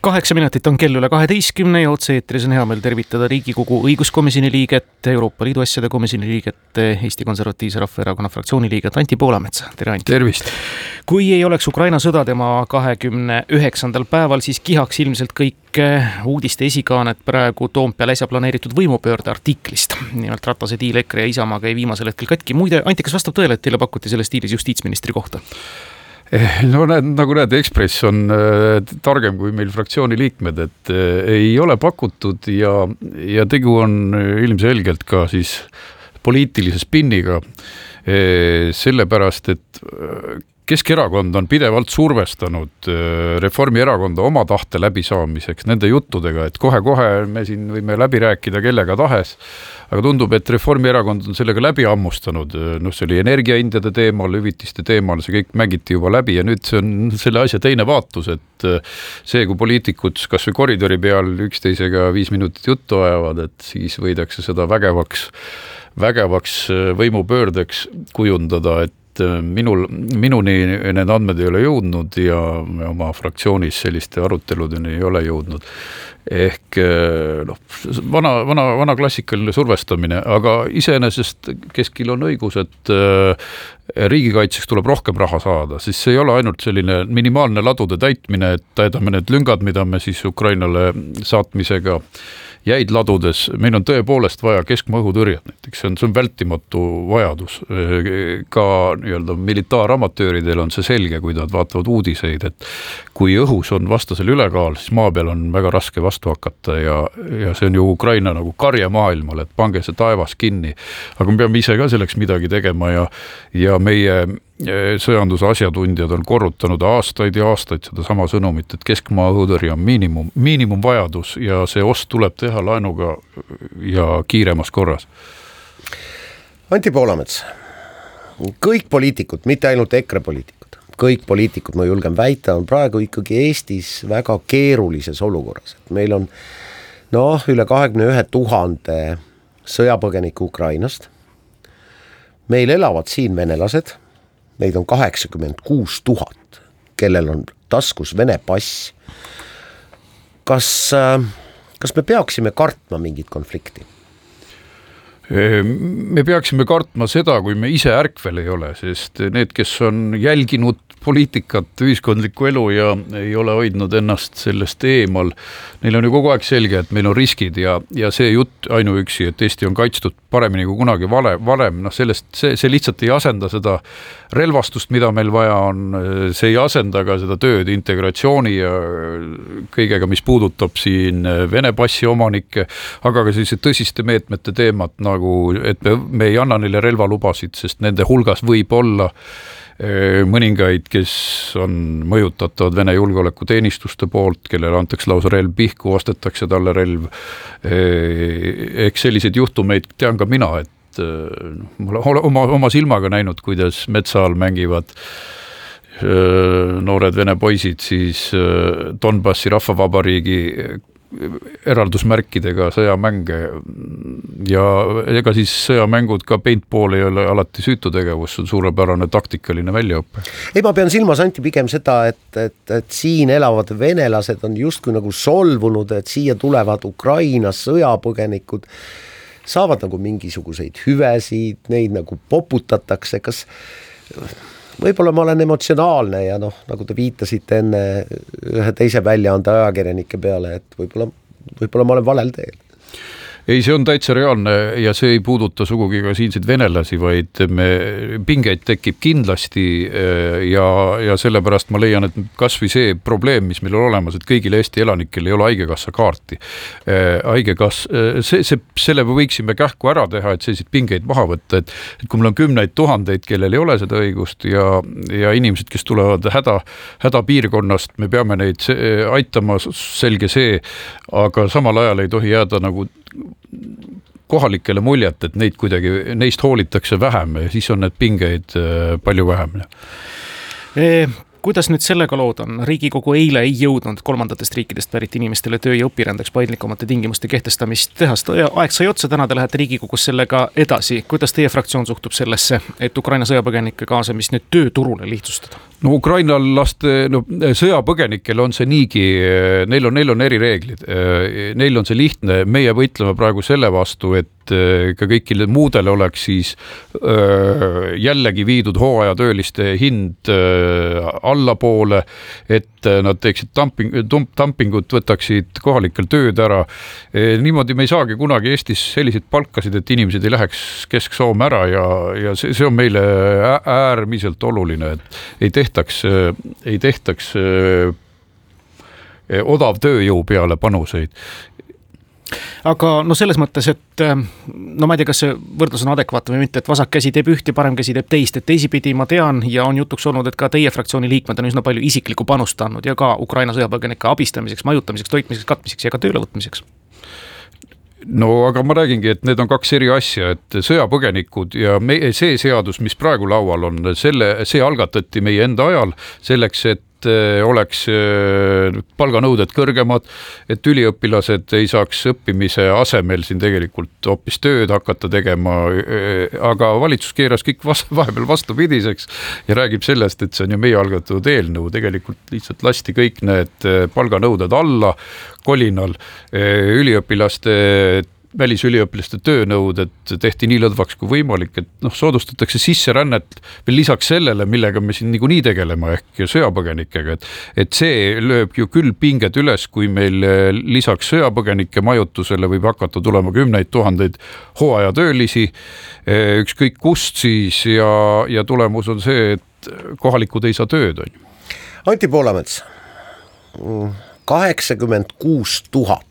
kaheksa minutit on kell üle kaheteistkümne ja otse-eetris on hea meel tervitada Riigikogu õiguskomisjoni liiget, Euroopa Liidu asjade komisjoni liiget, Eesti Konservatiivse Rahvaerakonna fraktsiooni liiget Anti Poolametsa, tere Anti! tervist! kui ei oleks Ukraina sõda tema kahekümne üheksandal päeval, siis kihaks ilmselt kõik uudiste esikaanet praegu Toompeal äsja planeeritud võimupöörde artiklist. nimelt Ratase diil EKRE ja Isamaaga jäi viimasel hetkel katki, muide, Anti, kas vastab tõele, et teile pakuti selles diilis justiitsministri kohta? Eh, no näed, nagu näed, Ekspress on äh, targem kui meil fraktsiooni liikmed, et äh, ei ole pakutud ja, ja tegu on ilmselgelt ka siis poliitilise spinniga. Sellepärast, et Keskerakond on pidevalt survestanud Reformierakonda oma tahte läbisaamiseks nende juttudega, et kohe-kohe me siin võime läbi rääkida kellega tahes. Aga tundub, et Reformierakond on sellega läbi hammustanud, noh, see oli energiahindade teemal, hüvitiste teemal, see kõik mängiti juba läbi ja nüüd see on selle asja teine vaatus, et see, kui poliitikud kasvõi koridori peal üksteisega viis minutit juttu ajavad, et siis võidakse seda vägevaks, vägevaks võimupöördeks kujundada, et minul, minuni need andmed ei ole jõudnud ja me oma fraktsioonis selliste aruteludeni ei ole jõudnud. Ehk eh, noh, vana, vana, vana klassikaline survestamine, aga iseenesest Keskil on õigus, et eh, riigikaitseks tuleb rohkem raha saada, siis see ei ole ainult selline minimaalne ladude täitmine, et täidame need lüngad, mida me siis Ukrainale saatmisega äh, jäid ladudes, meil on tõepoolest vaja keskmaa õhutõrjet näiteks, see on, see on vältimatu vajadus. ka nii-öelda militaaramatööridel on see selge, kui nad vaatavad uudiseid, et kui õhus on vastasel ülekaal, siis maa peal on väga raske vastu hakata ja, ja see on ju Ukraina nagu karje maailmale, et pange see taevas kinni. aga me peame ise ka selleks midagi tegema ja, ja meie sõjanduse asjatundjad on korrutanud aastaid ja aastaid sedasama sõnumit, et keskmaa õhutõrje on miinimum, miinimumvajadus ja see ost tuleb teha laenuga ja kiiremas korras. Anti Poolamets, kõik poliitikud, mitte ainult EKRE poliitikud, kõik poliitikud, ma julgen väita, on praegu ikkagi Eestis väga keerulises olukorras, et meil on noh, üle kahekümne ühe tuhande sõjapõgeniku Ukrainast. meil elavad siin venelased neid on kaheksakümmend kuus tuhat, kellel on taskus Vene pass. kas, äh, kas me peaksime kartma mingit konflikti? me peaksime kartma seda, kui me ise ärkvel ei ole, sest need, kes on jälginud poliitikat, ühiskondlikku elu ja ei ole hoidnud ennast sellest eemal. Neil on ju kogu aeg selge, et meil on riskid ja, ja see jutt ainuüksi, et Eesti on kaitstud paremini kui kunagi vale, varem, noh sellest, see, see lihtsalt ei asenda seda relvastust, mida meil vaja on, see ei asenda ka seda tööd integratsiooni ja kõigega, mis puudutab siin Vene passi omanikke, aga ka selliste tõsiste meetmete teemat nagu, et me, me ei anna neile relvalubasid, sest nende hulgas võib olla mõningaid, kes on mõjutatavad Vene julgeolekuteenistuste poolt, kellele antakse lausa relv pihku, ostetakse talle relv. eks selliseid juhtumeid tean ka mina, et noh, ma olen oma, oma silmaga näinud, kuidas metsa all mängivad noored vene poisid siis Donbassi rahvavabariigi eraldusmärkidega sõjamänge ja ega siis sõjamängud ka paintball ei ole alati süütu tegevus, see on suurepärane taktikaline väljaõpe. ei, ma pean silmas, Anti, pigem seda, et, et, et siin elavad venelased on justkui nagu solvunud, et siia tulevad Ukraina sõjapõgenikud, saavad nagu mingisuguseid hüvesid, neid nagu poputatakse, kas võib-olla ma olen emotsionaalne ja noh, nagu te viitasite enne ühe teise väljaande ajakirjanike peale, et võib-olla, võib-olla ma olen valel teel ei, see on täitsa reaalne ja see ei puuduta sugugi ka siinseid venelasi, vaid me, pingeid tekib kindlasti äh, ja, ja sellepärast ma leian, et kasvõi see probleem, mis meil on olemas, et kõigil Eesti elanikel ei ole haigekassa kaarti. Äh, haigekass, äh, see, see, selle me võiksime kähku ära teha, et selliseid pingeid maha võtta, et et kui meil on kümneid tuhandeid, kellel ei ole seda õigust ja, ja inimesed, kes tulevad häda, hädapiirkonnast, me peame neid aitama, selge see, aga samal ajal ei tohi jääda nagu kohalikele muljet, et neid kuidagi, neist hoolitakse vähem ja siis on need pingeid äh, palju vähem kuidas nüüd sellega lood on, Riigikogu eile ei jõudnud kolmandatest riikidest pärit inimestele töö ja õpirändeks paindlikumate tingimuste kehtestamist teha, seda aeg sai otsa, täna te lähete Riigikogus sellega edasi. kuidas teie fraktsioon suhtub sellesse, et Ukraina sõjapõgenike kaasamist nüüd tööturule lihtsustada? No ukrainlaste, no sõjapõgenikel on see niigi, neil on, neil on erireeglid. Neil on see lihtne, meie võitleme praegu selle vastu, et ka kõikidele muudele oleks siis jällegi viidud hooajatööliste hind allapoole. et nad teeksid dumping, dumpingut, võtaksid kohalikel tööd ära. niimoodi me ei saagi kunagi Eestis selliseid palkasid, et inimesed ei läheks Kesk-Soome ära ja, ja see, see on meile äärmiselt oluline, et ei tehta tehtaks, ei tehtaks eh, odav tööjõu peale panuseid. Aga no selles mõttes, et no ma ei tea, kas see võrdlus on adekvaatne või mitte, et vasak käsi teeb üht ja parem käsi teeb teist, et teisipidi ma tean ja on jutuks olnud, et ka teie fraktsiooni liikmed on üsna palju isiklikku panust andnud ja ka Ukraina sõjapõgenike abistamiseks, majutamiseks, toitmiseks, katmiseks ja ka töölevõtmiseks no aga ma räägingi, et need on kaks eri asja, et sõjapõgenikud ja meie, see seadus, mis praegu laual on, selle, see algatati meie enda ajal selleks, et eh, oleks eh, palganõuded kõrgemad, et üliõpilased ei saaks õppimise asemel siin tegelikult hoopis tööd hakata tegema. Eh, aga valitsus keeras kõik vahepeal vastupidiseks ja räägib sellest, et see on ju meie algatatud eelnõu, tegelikult lihtsalt lasti kõik need palganõuded alla kolinal üliõpilaste välisüliõpilaste töönõuded tehti nii lõdvaks kui võimalik, et noh, soodustatakse sisserännet veel lisaks sellele, millega me siin niikuinii tegeleme, ehk sõjapõgenikega, et et see lööb ju küll pinged üles, kui meil lisaks sõjapõgenike majutusele võib hakata tulema kümneid tuhandeid hooajatöölisi, ükskõik kust siis ja, ja tulemus on see, et kohalikud ei saa tööd, on ju. Anti Poolamets kaheksakümmend kuus tuhat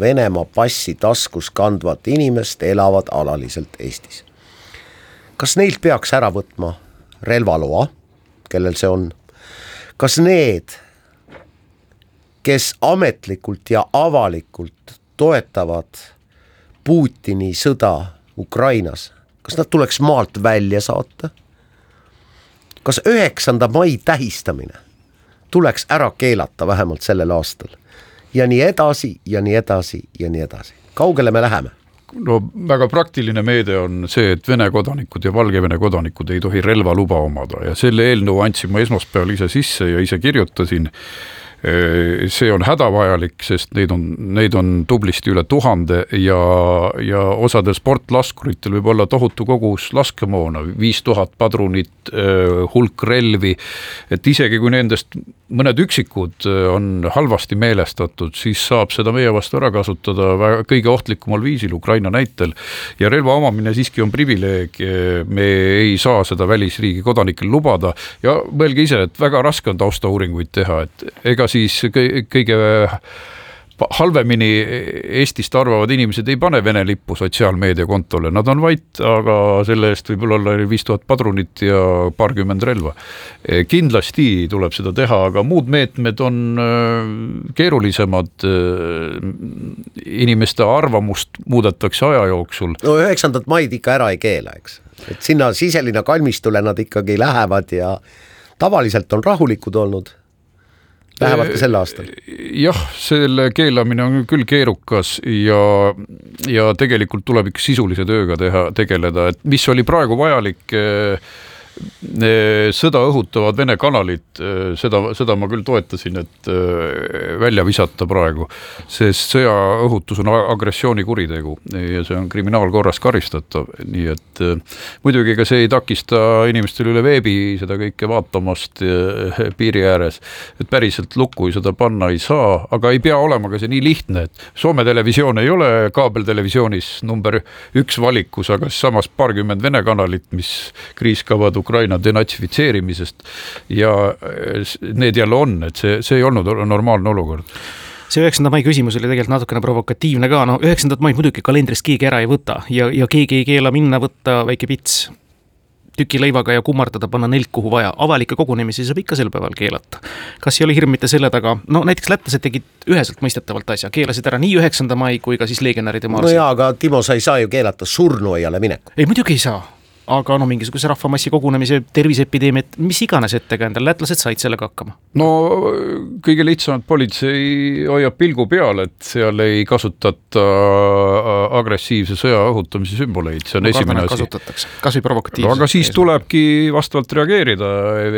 Venemaa passi taskus kandvat inimest elavad alaliselt Eestis. kas neilt peaks ära võtma relvaloa, kellel see on? kas need, kes ametlikult ja avalikult toetavad Putini sõda Ukrainas, kas nad tuleks maalt välja saata? kas üheksanda mai tähistamine tuleks ära keelata vähemalt sellel aastal. Ja nii edasi ja nii edasi ja nii edasi, kaugele me läheme? no väga praktiline meede on see, et Vene kodanikud ja Valgevene kodanikud ei tohi relvaluba omada ja selle eelnõu andsin ma esmaspäeval ise sisse ja ise kirjutasin see on hädavajalik, sest neid on, neid on tublisti üle tuhande ja, ja osadel sportlaskuritel võib olla tohutu kogus laskemoona, viis tuhat padrunit, hulk relvi. et isegi kui nendest mõned üksikud on halvasti meelestatud, siis saab seda meie vastu ära kasutada väga, kõige ohtlikumal viisil Ukraina näitel. ja relva omamine siiski on privileeg, me ei saa seda välisriigi kodanikel lubada ja mõelge ise, et väga raske on taustauuringuid teha, et ega siis kõige halvemini Eestist arvavad inimesed ei pane Vene lippu sotsiaalmeediakontole, nad on vait, aga selle eest võib-olla olla viis tuhat padrunit ja paarkümmend relva. kindlasti tuleb seda teha, aga muud meetmed on äh, keerulisemad. Äh, inimeste arvamust muudetakse aja jooksul. no üheksandat maid ikka ära ei keela, eks, et sinna siselinna kalmistule nad ikkagi lähevad ja tavaliselt on rahulikud olnud Lähevad ka sel aastal? jah, selle keelamine on küll keerukas ja, ja tegelikult tuleb ikka sisulise tööga teha, tegeleda, et mis oli praegu vajalik eh, sõda õhutavad Vene kanalid, seda, seda ma küll toetasin, et äh, välja visata praegu, sest sõjaõhutus on agressioonikuritegu. Ja see on kriminaalkorras karistatav, nii et äh, muidugi ega see ei takista inimestel üle veebi seda kõike vaatamast äh, piiri ääres, et päriselt lukku seda panna ei saa, aga ei pea olema ka see nii lihtne, et Soome televisioon ei ole kaabeltelevisioonis number üks valikus, aga samas paarkümmend Vene kanalit, mis kriiskavad Ukraina denatsifitseerimisest ja eh, need jälle on, et see, see ei olnud normaalne olukord see üheksanda mai küsimus oli tegelikult natukene provokatiivne ka, no üheksandat maid muidugi kalendrist keegi ära ei võta ja, ja keegi ei keela minna, võtta väike pits tüki leivaga ja kummardada, panna nelk kuhu vaja, avalikke kogunemisi saab ikka sel päeval keelata. kas ei ole hirm mitte selle taga, no näiteks lätlased tegid üheselt mõistetavalt asja, keelasid ära nii üheksanda mai kui ka siis legionäride marsi. no jaa, aga Timo, sa ei saa ju keelata surnuaiale minekut. ei, muidugi ei saa aga no mingisuguse rahvamassi kogunemise, terviseepideemiat, mis iganes ettekäändel, lätlased said sellega hakkama. no kõige lihtsam, et politsei hoiab pilgu peal, et seal ei kasutata äh, agressiivse sõja õhutamise sümboleid, see on no, esimene asi. kas või provokatiivselt. no aga siis eesmärk. tulebki vastavalt reageerida,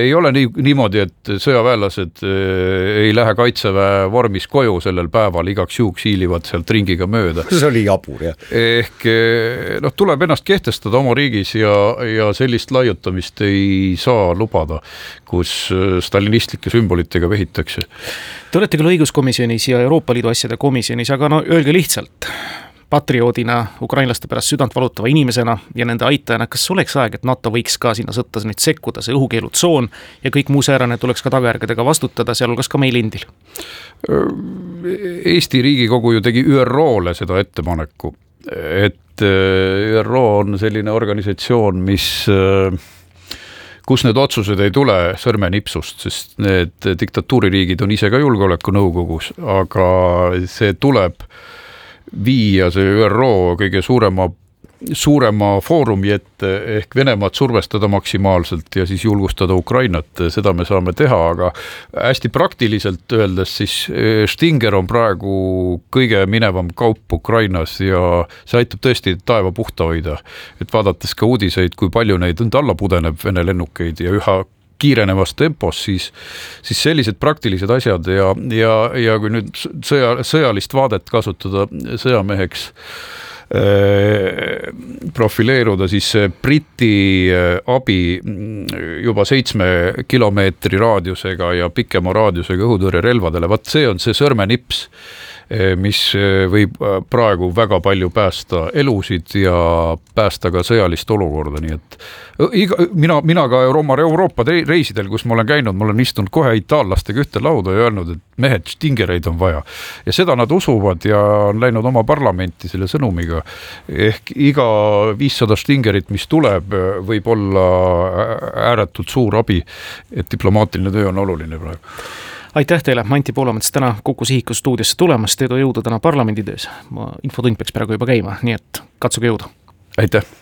ei ole nii, niimoodi, et sõjaväelased äh, ei lähe kaitseväe vormis koju sellel päeval, igaks juhuks hiilivad sealt ringiga mööda. see oli jabur, jah. ehk äh, noh, tuleb ennast kehtestada oma riigis ja ja, ja sellist laiutamist ei saa lubada, kus äh, stalinistlikke sümbolitega vehitakse. Te olete küll õiguskomisjonis ja Euroopa Liidu asjade komisjonis, aga no öelge lihtsalt, patrioodina, ukrainlaste pärast südant valutava inimesena ja nende aitajana, kas oleks aeg, et NATO võiks ka sinna sõtta nüüd sekkuda, see õhukeelutsoon ja kõik muu säärane tuleks ka tagajärgedega vastutada, sealhulgas ka meil endil? Eesti Riigikogu ju tegi ÜRO-le seda ettepaneku, et Äh, ÜRO on selline organisatsioon, mis äh, kus need otsused ei tule sõrmenipsust, sest need diktatuuririigid on ise ka julgeolekunõukogus, aga see tuleb viia see ÜRO kõige suurema suurema foorumi ette ehk Venemaad survestada maksimaalselt ja siis julgustada Ukrainat, seda me saame teha, aga hästi praktiliselt öeldes siis eh, Stinger on praegu kõige minevam kaup Ukrainas ja see aitab tõesti taeva puhta hoida. et vaadates ka uudiseid, kui palju neid nüüd alla pudeneb Vene lennukeid ja üha kiirenevas tempos, siis, siis sellised praktilised asjad ja, ja, ja kui nüüd sõja, sõjalist vaadet kasutada sõjameheks profileeruda, siis Briti äh, abi mm, juba seitsme kilomeetri raadiusega ja pikema raadiusega õhutõrjerelvadele, vot see on see sõrmenips mis eh, võib eh, praegu väga palju päästa elusid ja päästa ka sõjalist olukorda, nii et iga, mina, mina ka Euroopa, Euroopa reisidel, kus ma olen käinud, ma olen istunud kohe itaallastega ühte lauda ja öelnud, et mehed, stingereid on vaja. ja seda nad usuvad ja on läinud oma parlamenti selle sõnumiga. ehk iga viissada stingerit, mis tuleb, võib olla ääretult suur abi. et diplomaatiline töö on oluline praegu aitäh teile, Anti Poolamets, täna Kuku Sihiku stuudiosse tulemast, edu, jõudu täna parlamendi töös. infotund peaks praegu juba käima, nii et katsuge jõudu. aitäh